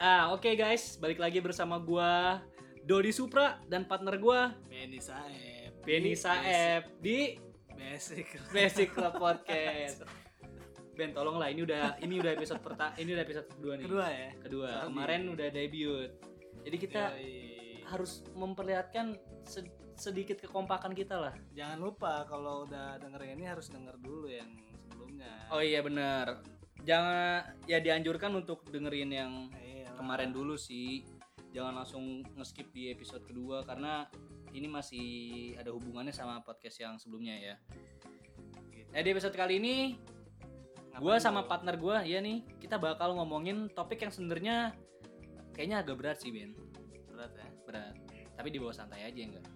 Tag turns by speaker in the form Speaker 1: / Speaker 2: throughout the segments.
Speaker 1: Ah, oke guys, balik lagi bersama gua Dodi Supra dan partner gua
Speaker 2: Benny Saeb
Speaker 1: Benny Saeb di
Speaker 2: Basic
Speaker 1: Basic Club Podcast. Ben, tolonglah ini udah ini udah episode pertama, ini udah episode kedua nih.
Speaker 2: Kedua ya
Speaker 1: Kedua.
Speaker 2: Sorry.
Speaker 1: Kemarin udah debut. Jadi kita
Speaker 2: Yoi.
Speaker 1: harus memperlihatkan se- sedikit kekompakan kita lah.
Speaker 2: Jangan lupa kalau udah denger ini harus denger dulu yang sebelumnya
Speaker 1: Oh iya benar. Jangan ya dianjurkan untuk dengerin yang
Speaker 2: Iya.
Speaker 1: Kemarin dulu sih. Jangan langsung nge-skip di episode kedua karena ini masih ada hubungannya sama podcast yang sebelumnya ya.
Speaker 2: Gitu.
Speaker 1: nah di episode kali ini gue sama partner gue ya nih kita bakal ngomongin topik yang sebenarnya kayaknya agak berat sih Ben.
Speaker 2: Berat ya?
Speaker 1: Berat. Tapi di bawah santai aja enggak?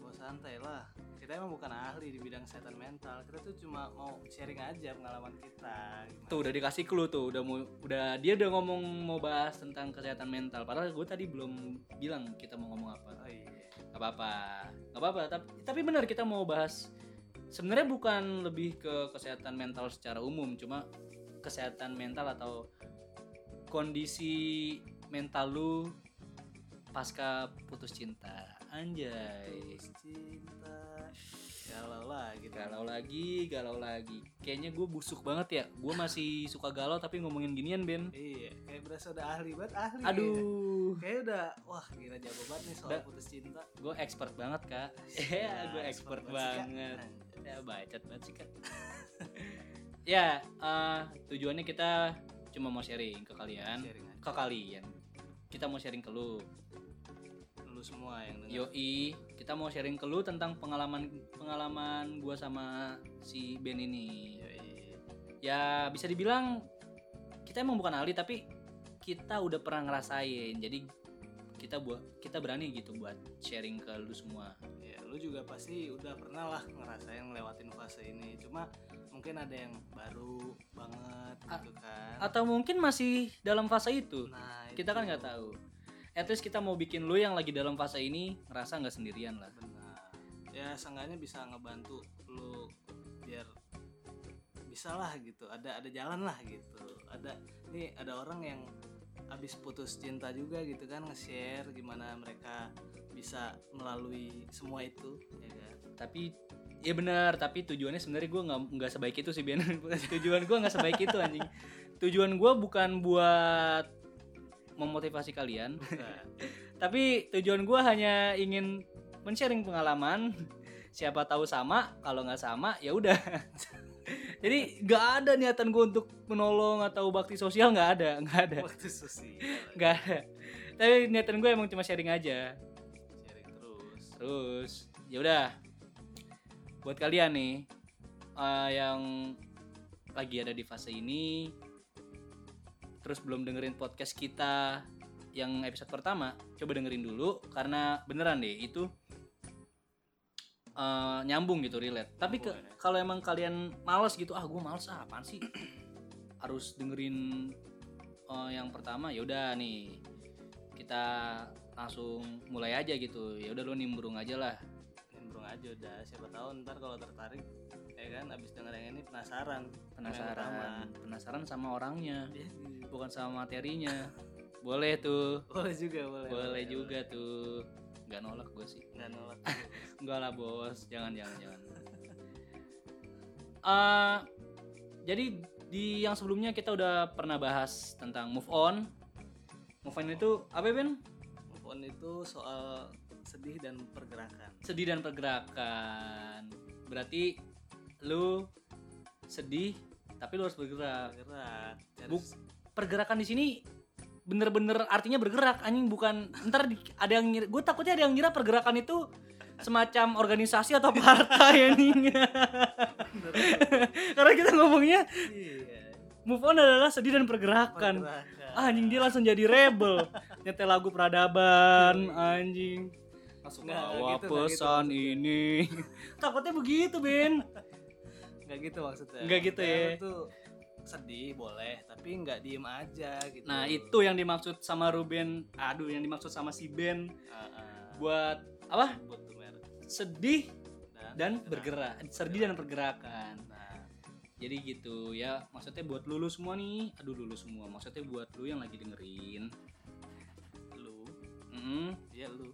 Speaker 2: Bawa santai lah Kita emang bukan ahli di bidang kesehatan mental. Kita tuh cuma mau sharing aja pengalaman kita. Gimana?
Speaker 1: tuh udah dikasih clue tuh. Udah mau udah dia udah ngomong mau bahas tentang kesehatan mental. Padahal gue tadi belum bilang kita mau ngomong apa.
Speaker 2: Oh iya.
Speaker 1: Nggak apa-apa. Nggak apa-apa. Tapi tapi benar kita mau bahas. Sebenarnya bukan lebih ke kesehatan mental secara umum cuma kesehatan mental atau kondisi mental lu pasca putus cinta. Anjay.
Speaker 2: Putus cinta Galau lagi
Speaker 1: galau lagi galau lagi. Kayaknya gue busuk banget ya. Gue masih suka galau tapi ngomongin ginian Ben.
Speaker 2: Iya Kayak berasa udah ahli banget ahli
Speaker 1: aduh.
Speaker 2: Kayak udah Wah gila jago banget nih soal
Speaker 1: Udah.
Speaker 2: putus cinta.
Speaker 1: Gue expert banget kak. Ya gue expert
Speaker 2: expert banget Kak.
Speaker 1: banget. Ya bacot banget sih kan ya eh, tujuannya kita cuma mau sharing ke kalian.
Speaker 2: Sharing aja.
Speaker 1: ke kalian. Kita mau sharing ke Lu
Speaker 2: semua yang denger
Speaker 1: yoi kita mau sharing ke lu tentang pengalaman pengalaman gua sama si Ben ini
Speaker 2: Yoi.
Speaker 1: ya bisa dibilang kita emang bukan ahli tapi kita udah pernah ngerasain jadi kita buat kita berani gitu buat sharing ke lu semua
Speaker 2: Ya, lu juga pasti udah pernah lah ngerasain ngelewatin fase ini. Cuma mungkin ada yang baru banget
Speaker 1: A-
Speaker 2: gitu kan.
Speaker 1: atau mungkin masih dalam fase itu
Speaker 2: Nah,
Speaker 1: kita kan
Speaker 2: itu.
Speaker 1: nggak tahu at least kita mau bikin lu yang lagi dalam fase ini ngerasa nggak sendirian lah
Speaker 2: Benar. Ya, seenggaknya bisa ngebantu lu biar bisa lah gitu. Ada ada jalan lah gitu. Ada nih ada orang yang abis putus cinta juga gitu kan nge-share gimana mereka bisa melalui semua itu ya kan
Speaker 1: tapi ya benar tapi tujuannya sebenarnya gue nggak nggak sebaik itu sih Ben tujuan gue nggak sebaik itu anjing tujuan gue bukan buat memotivasi kalian. Tapi tujuan gue hanya ingin men-sharing pengalaman. Siapa tahu sama kalau nggak sama ya udah. Jadi nggak ada niatan gue untuk menolong atau bakti sosial nggak ada nggak ada.
Speaker 2: Waktu sosial.
Speaker 1: Nggak ada. Tapi niatan gue emang cuma sharing aja.
Speaker 2: Sharing terus.
Speaker 1: Terus ya udah. Buat kalian nih eh, yang lagi ada di fase ini terus belum dengerin podcast kita yang episode pertama coba dengerin dulu karena beneran deh itu eh, nyambung gitu relate. Tapi ke- kalau emang kalian males gitu ah gue males ah apaan sih? Harus dengerin eh, yang pertama ya udah nih kita langsung mulai aja gitu. Ya udah lu nimbrung aja lah.
Speaker 2: Nimbrung aja udah siapa tahu ntar kalau tertarik ya kan? Abis denger yang ini penasaran.
Speaker 1: Penasaran. Penasaran. Sama orangnya.
Speaker 2: Iya,
Speaker 1: bukan sama materinya. Boleh tuh.
Speaker 2: Boleh juga boleh.
Speaker 1: Boleh juga tuh. Nggak nolak gue sih.
Speaker 2: Nggak nolak.
Speaker 1: Enggak lah bos. Jangan jangan jangan. Eh, jadi di yang sebelumnya kita udah pernah bahas tentang move on. Move on itu apa Ben?
Speaker 2: Move on itu soal sedih dan pergerakan.
Speaker 1: Sedih dan pergerakan. Berarti lu sedih tapi lu harus bergerak.
Speaker 2: Bergerak.
Speaker 1: Buk- pergerakan di sini bener-bener artinya bergerak anjing bukan ntar di- ada yang ngira gue takutnya ada yang ngira pergerakan itu semacam organisasi atau partai anjing. Karena kita ngomongnya
Speaker 2: iya.
Speaker 1: move on adalah sedih dan pergerakan.
Speaker 2: Pergerakan.
Speaker 1: Ah, anjing dia langsung jadi rebel. Nyetel lagu peradaban anjing. Langsung bawa
Speaker 2: gitu, gitu
Speaker 1: pesan
Speaker 2: maksudnya.
Speaker 1: ini. Takutnya begitu Ben
Speaker 2: nggak gitu maksudnya.
Speaker 1: Nggak gitu ya.
Speaker 2: tuh sedih boleh tapi nggak diem aja gitu.
Speaker 1: Nah itu yang dimaksud sama Ruben. Aduh yang dimaksud sama si Ben.
Speaker 2: Ah, ah.
Speaker 1: buat apa?
Speaker 2: Buat
Speaker 1: sedih dan
Speaker 2: bergerak.
Speaker 1: bergerak. Sedih dan pergerakan.
Speaker 2: Nah.
Speaker 1: Jadi gitu ya maksudnya buat lu, lu semua nih. Aduh lu, lu semua. Maksudnya buat lu yang lagi dengerin.
Speaker 2: Lu.
Speaker 1: Mm,
Speaker 2: ya lu.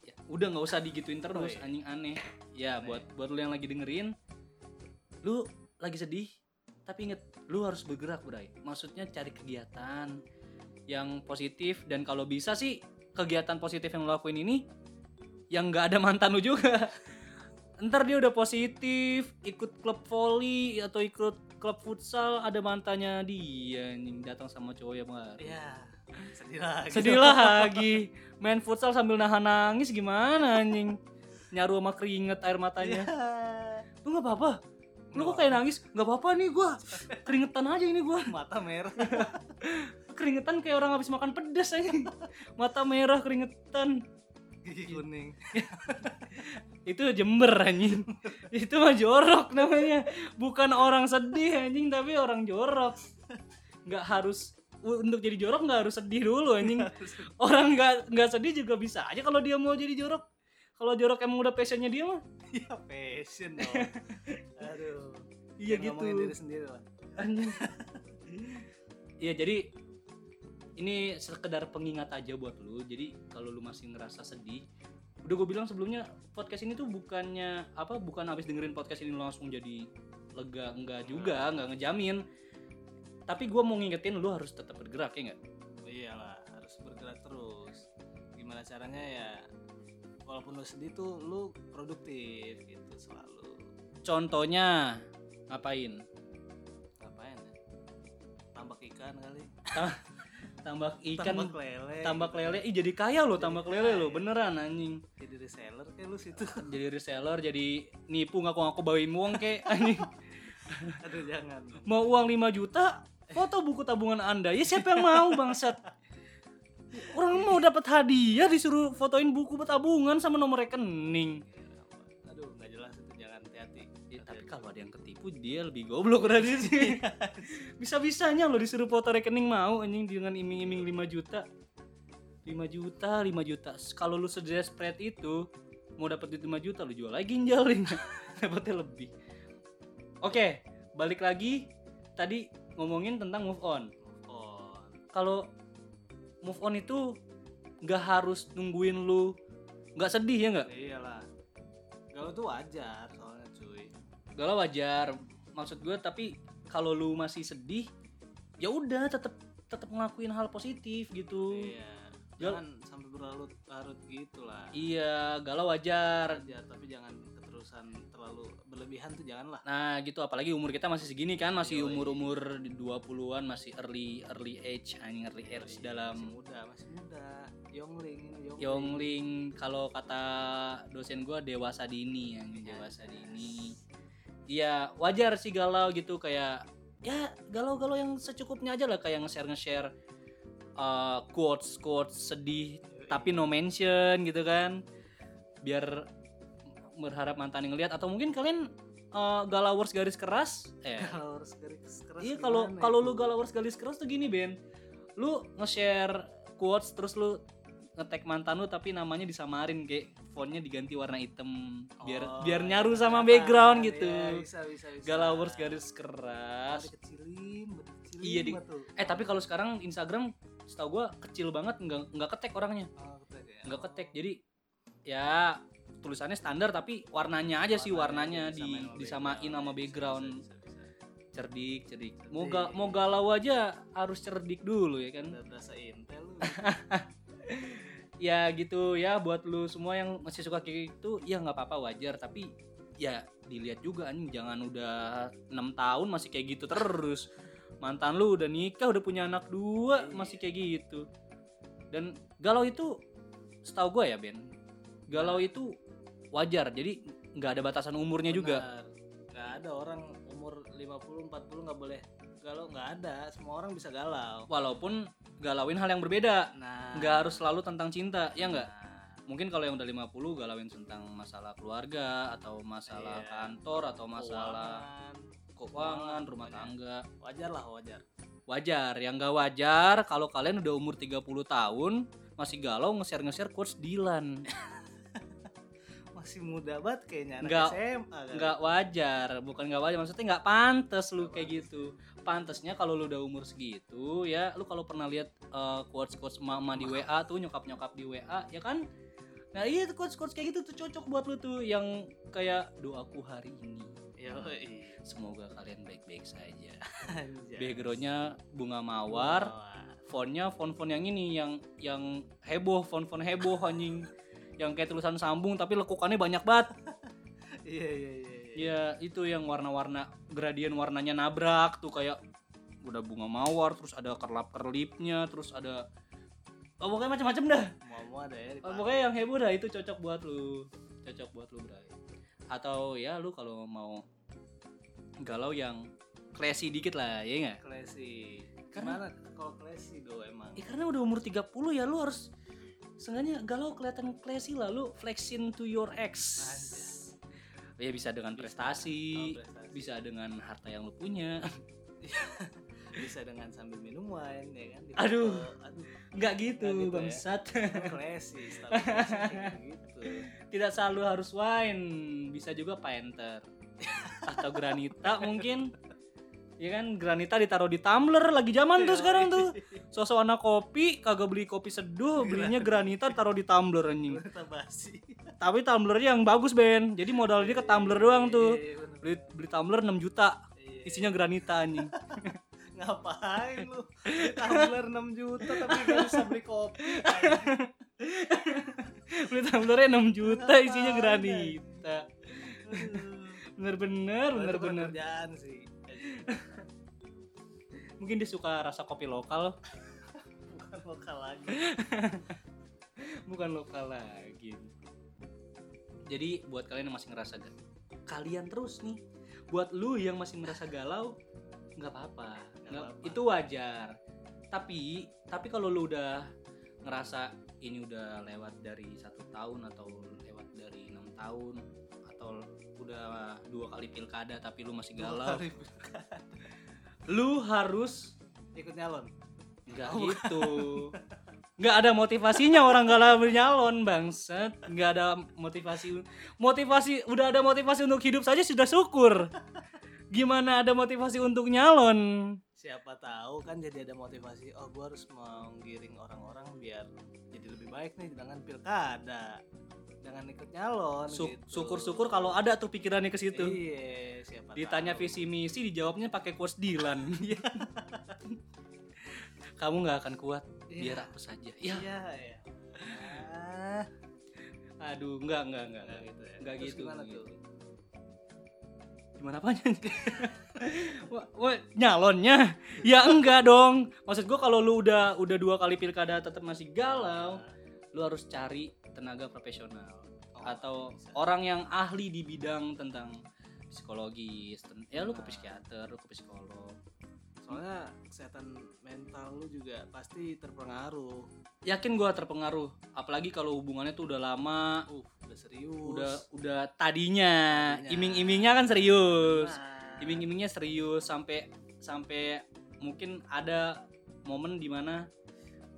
Speaker 1: Ya, udah nggak usah digituin terus
Speaker 2: iya.
Speaker 1: anjing aneh. Ya
Speaker 2: Aneh.
Speaker 1: buat buat lu yang lagi dengerin lu lagi sedih tapi inget lu harus bergerak bray. Maksudnya cari kegiatan yang positif dan kalau bisa sih kegiatan positif yang lu lakuin ini yang nggak ada mantan lu juga. Ntar dia udah positif ikut klub volley atau ikut klub futsal ada mantannya dia anjing. Datang sama cowok yang baru
Speaker 2: ya sedih lagi.
Speaker 1: Sedih lagi. Main futsal sambil nahan nangis gimana anjing? Nyaru sama keringet air matanya.
Speaker 2: Ya.
Speaker 1: lu nggak apa-apa lu kok kayak nangis? Nggak apa-apa nih gua keringetan aja ini gua.
Speaker 2: Mata merah.
Speaker 1: Keringetan kayak orang habis makan pedas aja. Mata merah keringetan.
Speaker 2: Gigi kuning.
Speaker 1: Itu Jember anjing. Itu mah jorok namanya. Bukan orang sedih anjing tapi orang jorok. Nggak harus untuk jadi jorok nggak harus sedih dulu anjing. Orang nggak nggak sedih juga bisa aja kalau dia mau jadi jorok kalau jorok emang udah passionnya dia mah.
Speaker 2: Ya passion dong. Aduh.
Speaker 1: Iya gitu.
Speaker 2: diri sendiri lah.
Speaker 1: Iya jadi ini sekedar pengingat aja buat lu. Jadi kalau lu masih ngerasa sedih udah gue bilang sebelumnya podcast ini tuh bukannya apa bukan habis dengerin podcast ini langsung jadi lega enggak juga enggak ngejamin. Tapi gue mau ngingetin lu harus tetap bergerak ya enggak?
Speaker 2: Oh, iyalah harus bergerak terus. Gimana caranya ya walaupun lu sedih tuh lu produktif gitu selalu.
Speaker 1: Contohnya ngapain?
Speaker 2: Ngapain ya? Tambak ikan kali.
Speaker 1: Tambak ikan.
Speaker 2: Tambak lele.
Speaker 1: Tambak lele. Ih jadi kaya lo tambak lele lo beneran anjing.
Speaker 2: Jadi reseller kayak lu situ.
Speaker 1: Jadi reseller jadi nipu ngaku-ngaku bawain uang kek. Anjing.
Speaker 2: Aduh jangan
Speaker 1: mau uang 5 juta foto buku tabungan anda. Ya siapa yang mau bangsat orang mau dapat hadiah disuruh fotoin buku tabungan sama nomor rekening.
Speaker 2: Aduh nggak jelas itu jangan hati-hati.
Speaker 1: Ya, tapi kalau ada yang ketipu dia lebih goblok dari sih bisa bisanya lo disuruh foto rekening mau anjing dengan iming-iming 5 juta. 5 juta 5 juta. Kalau lu spread itu mau dapat duit 5 juta lu jual lagi ginjalin dapatnya lebih. Oke balik lagi. Tadi ngomongin tentang move on. Kalau move on itu nggak harus nungguin lu nggak sedih ya nggak?
Speaker 2: Iyalah. Galau tuh wajar soalnya cuy.
Speaker 1: Galau wajar maksud gue tapi kalau lu masih sedih ya udah tetap tetap ngelakuin hal positif gitu.
Speaker 2: Iya.
Speaker 1: Gal-
Speaker 2: jangan sampai berlarut-larut gitu lah
Speaker 1: iya galau wajar.
Speaker 2: Wajar tapi jangan terlalu berlebihan tuh jangan lah
Speaker 1: nah gitu. Apalagi umur kita masih segini kan masih umur-umur di 20-an masih early early age anjing early age
Speaker 2: masih
Speaker 1: dalam
Speaker 2: muda masih muda. Yongling yongling,
Speaker 1: Yongling. Kalau kata dosen gua dewasa dini yang
Speaker 2: Iya,
Speaker 1: dewasa
Speaker 2: yes.
Speaker 1: dini. Iya wajar sih galau gitu kayak ya galau-galau yang secukupnya aja lah kayak nge-share nge-share uh, quotes quotes sedih
Speaker 2: Yoi.
Speaker 1: tapi no mention gitu kan. Biar berharap mantan yang ngeliat atau mungkin kalian uh, galawers garis keras? Eh.
Speaker 2: Kalau harus garis keras
Speaker 1: iya kalau
Speaker 2: gimana
Speaker 1: kalau lu galawers garis keras tuh gini Ben. Lu nge-share quotes terus lu ngetek mantan lu tapi namanya disamarin kayak fontnya diganti warna hitam biar
Speaker 2: Oh,
Speaker 1: biar
Speaker 2: iya.
Speaker 1: nyaru sama background
Speaker 2: iya,
Speaker 1: gitu.
Speaker 2: bisa, bisa, bisa.
Speaker 1: galawers garis keras.
Speaker 2: Dikecilin dikecilin
Speaker 1: Iya, di- eh tapi kalau sekarang Instagram setahu gua kecil banget nggak nggak ketek orangnya.
Speaker 2: Oh, ketek ya.
Speaker 1: nggak ketek jadi ya tulisannya standar tapi warnanya aja sih warnanya di disamain sama background.
Speaker 2: Bisa, bisa, bisa.
Speaker 1: cerdik cerdik. Mau ga- mau galau aja harus cerdik dulu ya kan?
Speaker 2: Berasa intel lu.
Speaker 1: ya gitu ya buat lu semua yang masih suka kayak gitu ya nggak apa-apa wajar. Tapi ya dilihat juga anjing jangan udah enam tahun masih kayak gitu terus. Mantan lu udah nikah udah punya anak dua masih kayak gitu. Dan galau itu setahu gue ya Ben galau itu wajar jadi nggak ada batasan umurnya juga
Speaker 2: Benar. Nggak ada orang umur 50 40 nggak boleh galau nggak ada. Semua orang bisa galau.
Speaker 1: walaupun galauin hal yang berbeda
Speaker 2: Nah,
Speaker 1: nggak harus selalu tentang cinta ya nggak
Speaker 2: Nah,
Speaker 1: mungkin kalau yang udah 50 galauin tentang masalah keluarga atau masalah
Speaker 2: Iya.
Speaker 1: kantor atau masalah
Speaker 2: keuangan,
Speaker 1: keuangan rumah
Speaker 2: banyak.
Speaker 1: tangga
Speaker 2: wajar lah wajar.
Speaker 1: wajar yang nggak wajar kalau kalian udah umur 30 tahun masih galau nge-share nge-share quotes Dilan
Speaker 2: masih muda banget kayaknya anak
Speaker 1: Nggak-
Speaker 2: SMA kan?
Speaker 1: nggak wajar bukan nggak wajar maksudnya nggak pantas lu kayak gitu. Pantasnya kalau lu udah umur segitu ya lu kalau pernah lihat quotes quotes mama di WA tuh nyokap nyokap di WA ya kan? Nah iya quotes quotes kayak gitu tuh cocok buat lu tuh yang kayak doaku hari ini.
Speaker 2: Yoi.
Speaker 1: semoga kalian baik baik saja backgroundnya bunga mawar. fontnya font-font yang ini yang yang heboh font-font heboh anjing yang kayak tulisan sambung tapi lekukannya banyak banget
Speaker 2: Iya iya iya. iya.
Speaker 1: Ya itu yang warna-warna gradien warnanya nabrak tuh kayak udah bunga mawar terus ada kerlap kerlipnya terus ada oh, pokoknya macam-macam dah
Speaker 2: Mau ada ya.
Speaker 1: Oh, pokoknya yang heboh dah itu cocok buat lu cocok buat lu Bray atau ya lu kalau mau galau yang classy dikit lah ya nggak
Speaker 2: Classy.
Speaker 1: Karena-
Speaker 2: Gimana kalau classy do emang?
Speaker 1: ya karena udah umur 30 ya lu harus Seenggaknya galau kelihatan classy lah lu flexing to your ex
Speaker 2: Anjay.
Speaker 1: ya bisa dengan
Speaker 2: Bisa.
Speaker 1: prestasi
Speaker 2: Oh, prestasi.
Speaker 1: bisa dengan harta yang lu punya
Speaker 2: Bisa dengan sambil minum wine ya kan. di
Speaker 1: Aduh.
Speaker 2: Aduh.
Speaker 1: nggak gitu,
Speaker 2: Nggak gitu ya.
Speaker 1: bangsat
Speaker 2: Classy, style classy kayak gitu.
Speaker 1: tidak selalu harus wine bisa juga painter atau granita mungkin ya kan granita ditaruh di tumbler lagi zaman tuh sekarang tuh. Sosok anak kopi kagak beli kopi seduh belinya granita taruh di tumbler anjing. Tapi tumblernya yang bagus Ben. Jadi modal dia ke tumbler doang tuh.
Speaker 2: Iya, bener.
Speaker 1: beli beli tumbler 6 juta.
Speaker 2: Iya.
Speaker 1: isinya granita anjing.
Speaker 2: Ngapain lu? Beli Tumbler 6 juta tapi gak bisa beli kopi.
Speaker 1: beli tumblernya 6 juta isinya granita bener-bener bener-bener
Speaker 2: pekerjaan sih.
Speaker 1: mungkin dia suka rasa kopi lokal
Speaker 2: Bukan lokal lagi.
Speaker 1: bukan lokal lagi jadi buat kalian yang masih ngerasa ga- kalian terus nih buat lu yang masih merasa galau Nggak- apa-apa. itu wajar tapi tapi kalau lu udah ngerasa ini udah lewat dari satu tahun atau lewat dari enam tahun atau udah dua kali pilkada tapi lu masih galau lu harus
Speaker 2: Ikut nyalon.
Speaker 1: nggak
Speaker 2: Oh,
Speaker 1: gitu nggak ada motivasinya orang galau bernyalon bangsat nggak ada motivasi motivasi udah ada motivasi untuk hidup saja sudah syukur gimana ada motivasi untuk nyalon
Speaker 2: Siapa tahu kan jadi ada motivasi. Oh, gua harus menggiring orang-orang biar jadi lebih baik nih dengan pilkada. Jangan ikut nyalon
Speaker 1: Syuk-
Speaker 2: gitu.
Speaker 1: syukur-syukur kalau ada tuh pikirannya ke situ
Speaker 2: Iya, siapa
Speaker 1: ditanya
Speaker 2: tahu.
Speaker 1: visi misi dijawabnya pakai quotes Dilan kamu nggak akan kuat
Speaker 2: Iya.
Speaker 1: biar aku saja ya
Speaker 2: Iya, iya. Ah,
Speaker 1: aduh nggak nggak nggak
Speaker 2: nggak gitu ya.
Speaker 1: Nggak gitu,
Speaker 2: Gimana tuh?
Speaker 1: gimana apanya Wah, wah, nyalonnya ya enggak dong maksud gua kalau lu udah udah dua kali pilkada tetap masih galau lu harus cari tenaga profesional
Speaker 2: Oh,
Speaker 1: atau
Speaker 2: bisa.
Speaker 1: orang yang ahli di bidang tentang psikologis ten- ya lu ke
Speaker 2: Nah.
Speaker 1: psikiater lu ke psikolog
Speaker 2: Soalnya kesehatan mental lu juga pasti terpengaruh.
Speaker 1: yakin gua terpengaruh apalagi kalau hubungannya tuh udah lama
Speaker 2: Uh, udah serius.
Speaker 1: udah udah tadinya,
Speaker 2: Tadinya.
Speaker 1: iming-imingnya kan serius
Speaker 2: Nah,
Speaker 1: iming-imingnya serius sampai sampai mungkin ada momen di mana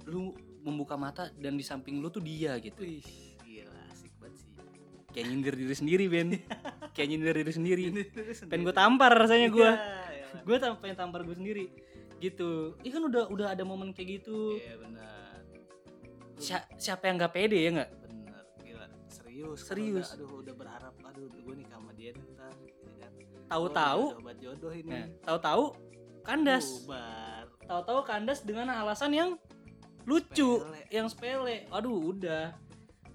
Speaker 1: lu membuka mata dan di samping lu tuh dia gitu
Speaker 2: Wih, gila asik banget sih.
Speaker 1: kayak nyindir diri sendiri Ben kayak nyindir diri sendiri
Speaker 2: Pengen
Speaker 1: gue tampar rasanya gue
Speaker 2: Iya,
Speaker 1: gue tam pengen tampar gue sendiri gitu ini kan udah udah ada momen kayak gitu
Speaker 2: Iya benar.
Speaker 1: Si- siapa yang nggak pede ya nggak
Speaker 2: Benar, gila serius.
Speaker 1: Serius.
Speaker 2: Udah, aduh udah berharap, aduh gue nikah sama dia ntar. ya kan.
Speaker 1: tahu-tahu
Speaker 2: obat jodoh ini.
Speaker 1: nah, tahu-tahu kandas tahu-tahu kandas dengan alasan yang lucu
Speaker 2: Sepele.
Speaker 1: yang sepele aduh udah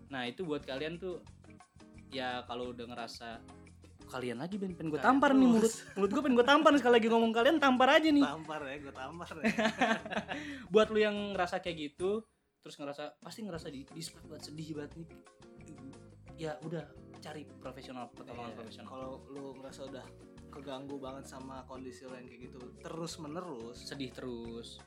Speaker 1: nah itu buat kalian tuh ya kalau udah ngerasa kalian lagi Ben pengen gue tampar nih mulut
Speaker 2: terus.
Speaker 1: mulut gue pengen gue tampar sekali lagi ngomong kalian tampar aja nih
Speaker 2: Tampar ya, gue tampar ya.
Speaker 1: buat lu yang ngerasa kayak gitu terus ngerasa pasti ngerasa di, di banget sedih banget nih ya udah cari profesional pertolongan
Speaker 2: Iya,
Speaker 1: profesional
Speaker 2: Kalau lu merasa udah keganggu banget sama kondisi lo yang kayak gitu terus menerus,
Speaker 1: sedih terus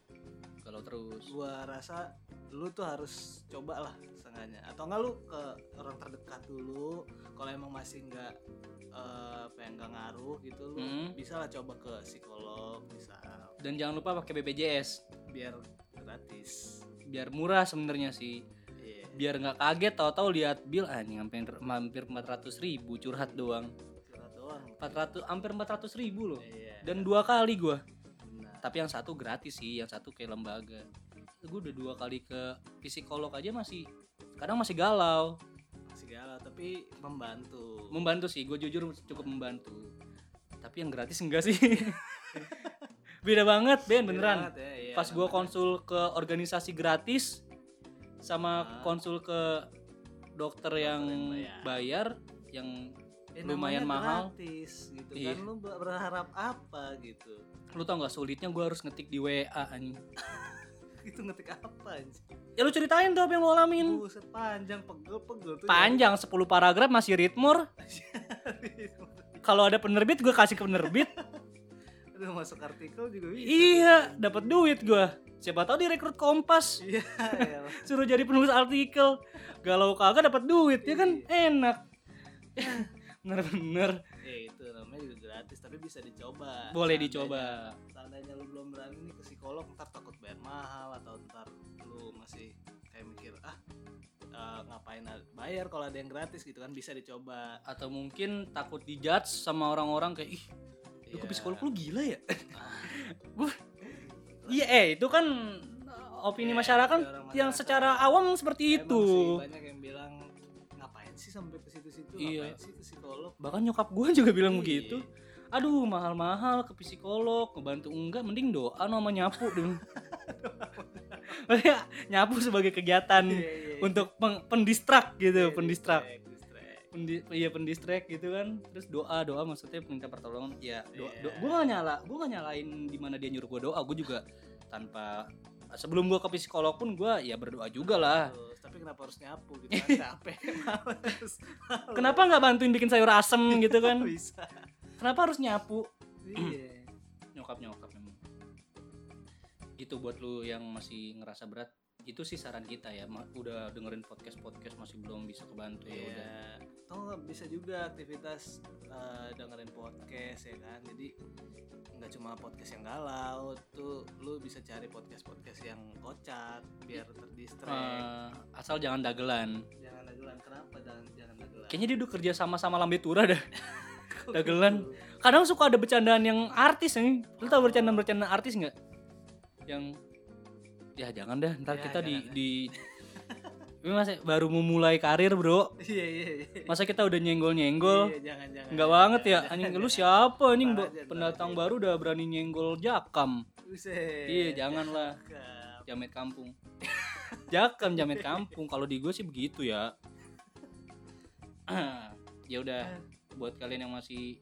Speaker 1: kalau terus.
Speaker 2: Gua rasa lu tuh harus coba lah setengahnya atau enggak lu ke orang terdekat dulu kalau emang masih nggak eh, apa yang nggak ngaruh gitu lu
Speaker 1: Hmm.
Speaker 2: bisa lah coba ke psikolog bisa.
Speaker 1: Dan jangan lupa pakai BPJS
Speaker 2: biar gratis.
Speaker 1: Biar murah sebenarnya sih.
Speaker 2: Iya.
Speaker 1: biar nggak kaget tahu-tahu lihat bill anjing hampir hampir 400 ribu curhat doang.
Speaker 2: Curhat doang.
Speaker 1: 400 hampir 400 ribu loh.
Speaker 2: Iya.
Speaker 1: Dan dua kali gua tapi yang satu gratis sih yang satu kayak lembaga. Gue udah dua kali ke psikolog aja masih kadang masih galau.
Speaker 2: Segala tapi membantu.
Speaker 1: Membantu sih gue jujur cukup membantu. Tapi yang gratis enggak sih? Beda banget Ben
Speaker 2: Beda
Speaker 1: beneran.
Speaker 2: banget ya, iya,
Speaker 1: pas gue konsul ke organisasi gratis sama
Speaker 2: Ah.
Speaker 1: konsul ke dokter yang
Speaker 2: yang
Speaker 1: bayar. yang
Speaker 2: Eh,
Speaker 1: lumayan mahal.
Speaker 2: gratis gitu
Speaker 1: Iya.
Speaker 2: kan lu ber- berharap apa gitu
Speaker 1: lu tau nggak sulitnya gue harus ngetik di WA anjing?
Speaker 2: Itu ngetik apa anjing?
Speaker 1: Ya lu ceritain tuh apa yang lu alamin.
Speaker 2: Buset panjang pegel pegel tuh
Speaker 1: panjang 10 paragraf masih ritmur kalau ada penerbit gue kasih ke penerbit.
Speaker 2: Aduh masuk artikel juga bisa
Speaker 1: iya dapat duit gue siapa tahu direkrut kompas.
Speaker 2: Iya ya.
Speaker 1: suruh jadi penulis artikel. Galau kagak dapat duit ya kan? Enak. Bener-bener.
Speaker 2: Eh, itu namanya juga gratis tapi bisa dicoba.
Speaker 1: Boleh
Speaker 2: Seandainya-
Speaker 1: dicoba.
Speaker 2: seandainya lu belum berani nih ke psikolog ntar takut bayar mahal atau ntar lu masih kayak mikir ah eh, ngapain bayar kalau ada yang gratis gitu kan bisa dicoba.
Speaker 1: Atau mungkin takut dijudge sama orang-orang kayak ih lu ke
Speaker 2: Iya.
Speaker 1: psikolog lu gila ya? Gua- iya eh itu kan opini
Speaker 2: Iya,
Speaker 1: masyarakat yang
Speaker 2: masyarakat.
Speaker 1: secara awam seperti itu.
Speaker 2: banyak yang bilang sih sampai ke situ-situ
Speaker 1: Iya.
Speaker 2: ngapain sih ke psikolog
Speaker 1: bahkan nyokap gue juga bilang
Speaker 2: Iya.
Speaker 1: begitu aduh mahal-mahal ke psikolog ngebantu enggak mending doa sama nyapu dong nyapu sebagai kegiatan
Speaker 2: Iya, iya, iya.
Speaker 1: untuk peng- pendistrak gitu
Speaker 2: Iya,
Speaker 1: pendistrak. Pendi- iya pendistrak gitu kan terus doa doa maksudnya minta pertolongan ya doa,
Speaker 2: Iya.
Speaker 1: doa- gue gak nyala gue gak nyalain di mana dia nyuruh gue doa gue juga tanpa sebelum gue ke psikolog pun gue ya berdoa juga lah
Speaker 2: Terus, tapi kenapa harus nyapu gitu kan? Capek males
Speaker 1: kenapa nggak bantuin bikin sayur asem gitu kan?
Speaker 2: Bisa.
Speaker 1: Kenapa harus nyapu?
Speaker 2: Iya.
Speaker 1: Nyokap nyokap memang. Itu buat lu yang masih ngerasa berat. Itu sih saran kita ya. Udah dengerin podcast podcast masih belum bisa kebantu ya udah
Speaker 2: Nggak bisa juga aktivitas eh, dengerin podcast ya kan. Jadi nggak cuma podcast yang galau, tuh lu bisa cari podcast podcast yang kocak biar terdistract.
Speaker 1: Eh, asal jangan dagelan
Speaker 2: Jangan dagelan kenapa jangan jangan dagelan.
Speaker 1: kayaknya dia udah kerja sama sama lambe tura dah
Speaker 2: Kok
Speaker 1: dagelan.
Speaker 2: gitu?
Speaker 1: kadang suka ada bercandaan yang artis nih lu tau bercandaan bercandaan artis nggak yang ya jangan dah ntar
Speaker 2: Ya,
Speaker 1: kita di di ini masih baru memulai karir bro.
Speaker 2: Iya iya iya.
Speaker 1: masa kita udah nyenggol nyenggol
Speaker 2: Iya, jangan jangan.
Speaker 1: Enggak banget ya. Anjing lu siapa anjing pendatang baru udah berani nyenggol jakam. Iya, janganlah. Jamet kampung. Jakam jamet kampung. Kalau di gue sih begitu ya. Ya udah buat kalian yang masih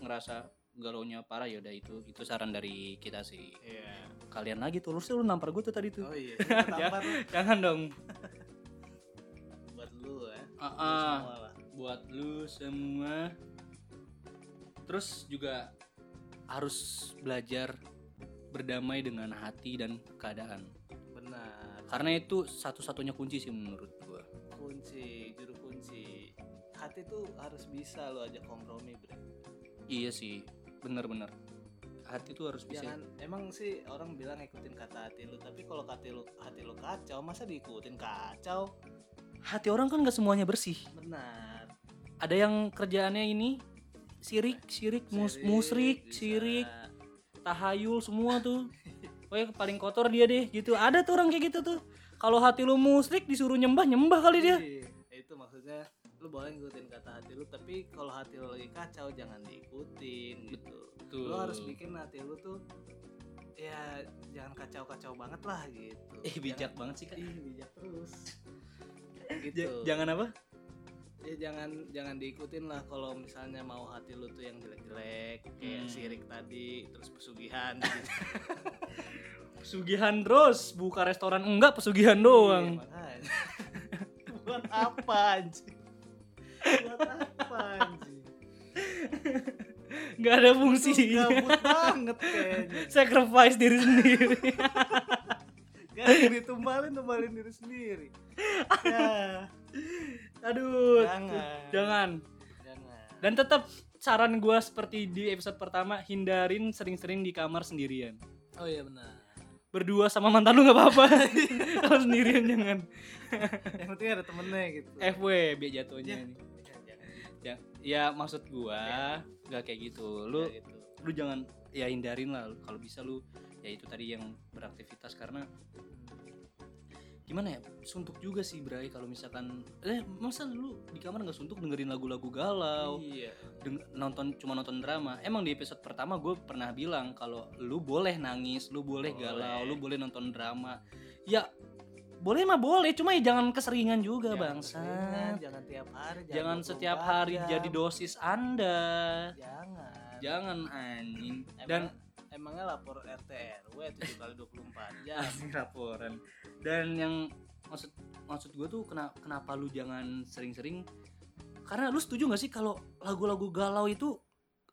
Speaker 1: ngerasa galaunya parah ya udah itu itu saran dari kita sih.
Speaker 2: Iya.
Speaker 1: kalian lagi tuh lu sih lu nampar gue tuh tadi tuh.
Speaker 2: Oh iya.
Speaker 1: Jangan dong
Speaker 2: ya. Semua lah.
Speaker 1: buat lu semua. Terus juga harus belajar berdamai dengan hati dan keadaan.
Speaker 2: Benar.
Speaker 1: karena itu satu-satunya kunci sih menurut gua.
Speaker 2: Kunci juru kunci. Hati tuh harus bisa lo ajak kompromi bre.
Speaker 1: Iya sih bener-bener hati tuh harus bisa.
Speaker 2: Jangan emang sih orang bilang ikutin kata hati lu tapi kalau hati lu hati lu kacau masa diikutin kacau
Speaker 1: hati orang kan gak semuanya bersih.
Speaker 2: Benar.
Speaker 1: Ada yang kerjaannya ini sirik sirik mus, musrik sirik tahayul semua tuh. Pokoknya paling kotor dia deh gitu. Ada tuh orang kayak gitu tuh. Kalau hati lu musrik disuruh nyembah nyembah kali dia.
Speaker 2: Iya, itu maksudnya lu boleh ngikutin kata hati lu tapi kalau hati lu lagi kacau jangan diikutin gitu.
Speaker 1: Betul.
Speaker 2: lu harus bikin hati lu tuh ya jangan kacau-kacau banget lah gitu.
Speaker 1: Eh bijak banget sih kak.
Speaker 2: Ih, bijak terus gitu.
Speaker 1: jangan apa?
Speaker 2: Ya jangan jangan diikutin lah kalau misalnya mau hati lu tuh yang jelek-jelek kayak
Speaker 1: Hmm.
Speaker 2: sirik tadi terus pesugihan. Gitu.
Speaker 1: pesugihan terus buka restoran. Enggak pesugihan
Speaker 2: Iya,
Speaker 1: doang.
Speaker 2: makanya. buat apa anjing? Buat apa anjing?
Speaker 1: Nggak ada fungsinya.
Speaker 2: Gabut banget kayaknya.
Speaker 1: Sacrifice diri sendiri
Speaker 2: ditumbalin tumbalin diri sendiri. Ya
Speaker 1: aduh.
Speaker 2: Jangan.
Speaker 1: Jangan.
Speaker 2: Jangan.
Speaker 1: Dan tetap saran gua seperti di episode pertama hindarin sering-sering di kamar sendirian.
Speaker 2: Oh iya benar.
Speaker 1: Berdua sama mantan lu nggak apa-apa. Kalau sendirian jangan.
Speaker 2: Yang penting ada temennya gitu.
Speaker 1: FW biar jatuhnya
Speaker 2: Ya.
Speaker 1: nih ya, ya maksud gua nggak kayak gitu. Lu
Speaker 2: Ya, gitu.
Speaker 1: lu jangan ya hindarin lah. Kalau bisa lu ya itu tadi yang beraktivitas. Karena gimana ya suntuk juga sih Bray kalau misalkan eh masa lu di kamar nggak suntuk dengerin lagu-lagu galau
Speaker 2: iya.
Speaker 1: deng- nonton cuma nonton drama. Emang di episode pertama gue pernah bilang kalau lu boleh nangis lu boleh,
Speaker 2: Boleh.
Speaker 1: galau lu boleh nonton drama. Ya boleh mah boleh cuma ya jangan keseringan juga
Speaker 2: Jangan keseringan,
Speaker 1: bangsa
Speaker 2: jangan tiap hari
Speaker 1: jangan
Speaker 2: 24
Speaker 1: setiap hari
Speaker 2: jam.
Speaker 1: jadi dosis anda.
Speaker 2: Jangan.
Speaker 1: Jangan anjing.
Speaker 2: Emang-
Speaker 1: dan
Speaker 2: emangnya lapor RT RW 7 kali 24 jam
Speaker 1: laporan dan yang maksud maksud gue tuh kena, kenapa lu jangan sering-sering karena lu setuju gak sih kalau lagu-lagu galau itu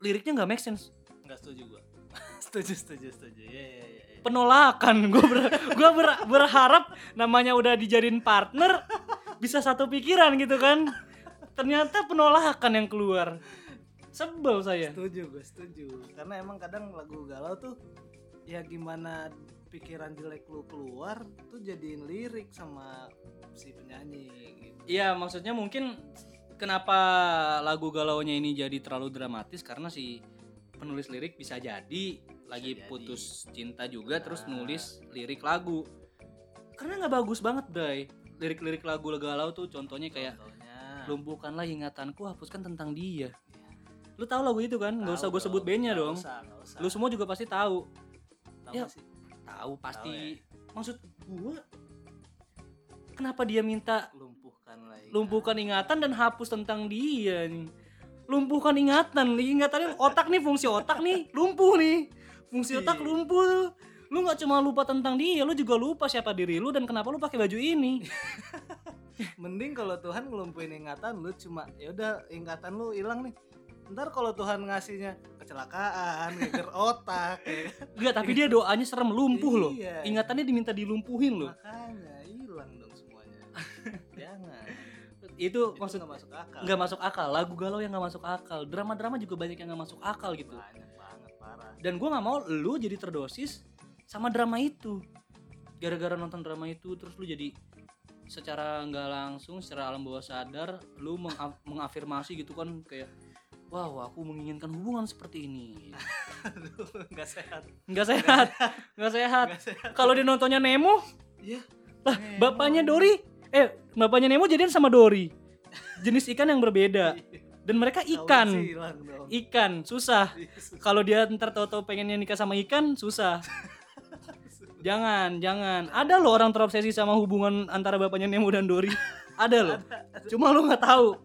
Speaker 1: liriknya nggak make sense?
Speaker 2: Nggak setuju gua. Setuju setuju setuju. Ya ya ya, ya.
Speaker 1: penolakan. Gue ber, gua ber- berharap namanya udah dijadiin partner bisa satu pikiran gitu kan. Ternyata penolakan yang keluar. Sebel saya.
Speaker 2: Setuju gue setuju. Karena emang kadang lagu galau tuh ya gimana pikiran jelek lu keluar tuh jadiin lirik sama si penyanyi gitu.
Speaker 1: Iya maksudnya mungkin kenapa lagu galaunya ini jadi terlalu dramatis? Karena si penulis lirik bisa jadi lagi
Speaker 2: jadi.
Speaker 1: putus cinta juga terus
Speaker 2: Nah.
Speaker 1: nulis lirik lagu. Karena nggak bagus banget Bray. Lirik-lirik lagu galau tuh contohnya kayak
Speaker 2: Contohnya,
Speaker 1: lumpuhkanlah ingatanku hapuskan tentang dia.
Speaker 2: Ya,
Speaker 1: lu tahu lagu itu kan? Nggak usah gue sebut bandnya dong.
Speaker 2: usah, usah.
Speaker 1: lu semua juga pasti tahu.
Speaker 2: Tahu
Speaker 1: ya.
Speaker 2: sih
Speaker 1: tahu pasti.
Speaker 2: ya.
Speaker 1: maksud gua kenapa dia minta
Speaker 2: lumpuhkan lagi
Speaker 1: lumpuhkan ingatan dan hapus tentang dia nih? Lumpuhkan ingatan ingatannya otak nih fungsi otak nih lumpuh nih. Fungsi otak
Speaker 2: Iya.
Speaker 1: lumpuh. Lu nggak cuma lupa tentang dia lu juga lupa siapa diri lu dan kenapa lu pakai baju ini.
Speaker 2: Mending kalau Tuhan ngelumpuhin ingatan lu cuma ya udah ingatan lu hilang nih ntar kalau Tuhan ngasihnya kecelakaan geger otak ya kan?
Speaker 1: enggak tapi dia doanya serem lumpuh loh.
Speaker 2: Iya.
Speaker 1: ingatannya diminta dilumpuhin loh.
Speaker 2: Makanya hilang dong semuanya. Jangan.
Speaker 1: Itu
Speaker 2: itu
Speaker 1: maksud
Speaker 2: nggak masuk akal.
Speaker 1: nggak masuk akal lagu galau yang nggak masuk akal. Drama-drama juga banyak yang nggak masuk akal gitu.
Speaker 2: Banyak banget parah.
Speaker 1: Dan gua nggak mau lu jadi terdosis sama drama itu. Gara-gara nonton drama itu terus lu jadi secara nggak langsung secara alam bawah sadar lu mengaf- mengafirmasi gitu kan kayak wow aku menginginkan hubungan seperti ini.
Speaker 2: Nggak sehat.
Speaker 1: Nggak sehat. Nggak sehat.
Speaker 2: Nggak sehat.
Speaker 1: Kalau dia nontonnya Nemo?
Speaker 2: Iya.
Speaker 1: Lah
Speaker 2: Nemo.
Speaker 1: bapaknya Dori? Eh bapaknya Nemo jadian sama Dori. Jenis ikan yang berbeda. Dan mereka
Speaker 2: Kawin
Speaker 1: ikan. Ikan susah.
Speaker 2: Yesus.
Speaker 1: kalau dia ntar tahu-tahu pengennya nikah sama ikan susah. Jangan jangan. Ada loh orang terobsesi sama hubungan antara bapaknya Nemo dan Dory ada loh. Cuma lu nggak tahu.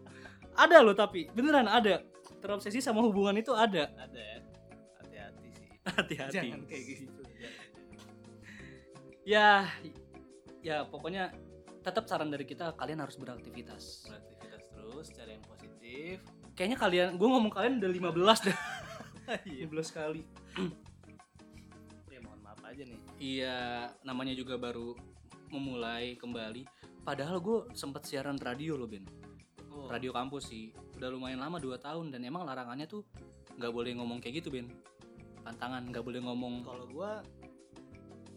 Speaker 1: Ada loh tapi. Beneran ada terobsesi sama hubungan itu ada.
Speaker 2: Ada ya. Hati-hati sih.
Speaker 1: Hati-hati.
Speaker 2: Jangan kayak gitu.
Speaker 1: Ya ya pokoknya tetap saran dari kita kalian harus beraktivitas.
Speaker 2: Beraktivitas terus cari yang positif.
Speaker 1: Kayaknya kalian gue ngomong kalian udah 15 dah
Speaker 2: iya.
Speaker 1: 15 kali.
Speaker 2: Ya mohon maaf aja nih.
Speaker 1: Iya, namanya juga baru memulai kembali. Padahal gue sempet siaran radio loh Ben,
Speaker 2: oh,
Speaker 1: radio kampus sih. Udah lumayan lama 2 tahun dan emang larangannya tuh nggak boleh ngomong kayak gitu Ben. Pantangan nggak boleh ngomong,
Speaker 2: kalau gua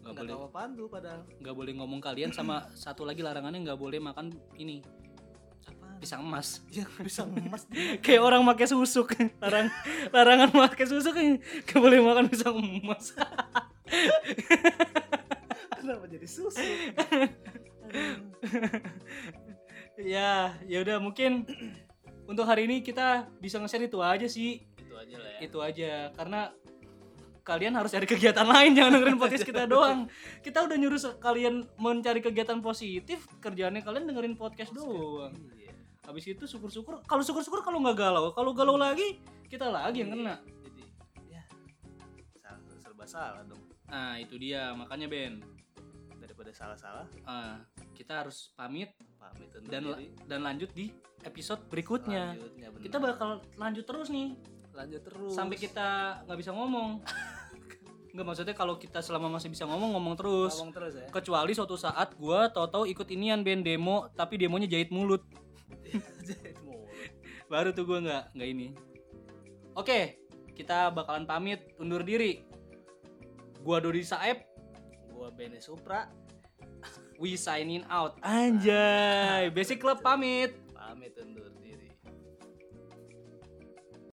Speaker 1: nggak boleh.
Speaker 2: tahu apaan tuh padahal.
Speaker 1: Nggak boleh ngomong kalian sama satu lagi larangannya nggak boleh makan ini pisang emas.
Speaker 2: ya bisa emas.
Speaker 1: Kayak orang pakai susuk, larang larangan pakai susuk nggak boleh makan pisang emas.
Speaker 2: kenapa jadi susu
Speaker 1: ya, ya udah mungkin untuk hari ini kita bisa nge-share itu aja sih.
Speaker 2: itu aja lah ya.
Speaker 1: Itu aja karena kalian harus cari kegiatan lain jangan dengerin podcast kita doang. Kita udah nyuruh kalian mencari kegiatan positif kerjaannya kalian dengerin podcast doang.
Speaker 2: iya.
Speaker 1: Habis itu syukur-syukur kalau syukur-syukur kalau nggak galau kalau galau lagi kita lagi yang kena.
Speaker 2: Jadi ya salah, serba salah dong.
Speaker 1: Nah itu dia makanya Ben.
Speaker 2: Daripada salah-salah.
Speaker 1: Ah, kita harus pamit
Speaker 2: undur
Speaker 1: dan
Speaker 2: diri.
Speaker 1: dan lanjut di episode berikutnya.
Speaker 2: Bener.
Speaker 1: kita bakal lanjut terus nih.
Speaker 2: Lanjut terus.
Speaker 1: Sampai kita nggak bisa ngomong. Nggak maksudnya kalau kita selama masih bisa ngomong ngomong terus.
Speaker 2: Ngomong terus ya.
Speaker 1: Kecuali suatu saat gua tahu-tahu ikut inian band demo tapi demonya jahit mulut.
Speaker 2: Jahit mulut.
Speaker 1: baru tuh gua nggak nggak ini. Oke kita bakalan pamit undur diri. Gua Dodi Saeb
Speaker 2: gua gua Bene Supra
Speaker 1: we signing out. Anjay, nah. Basic Club pamit. Pamit undur.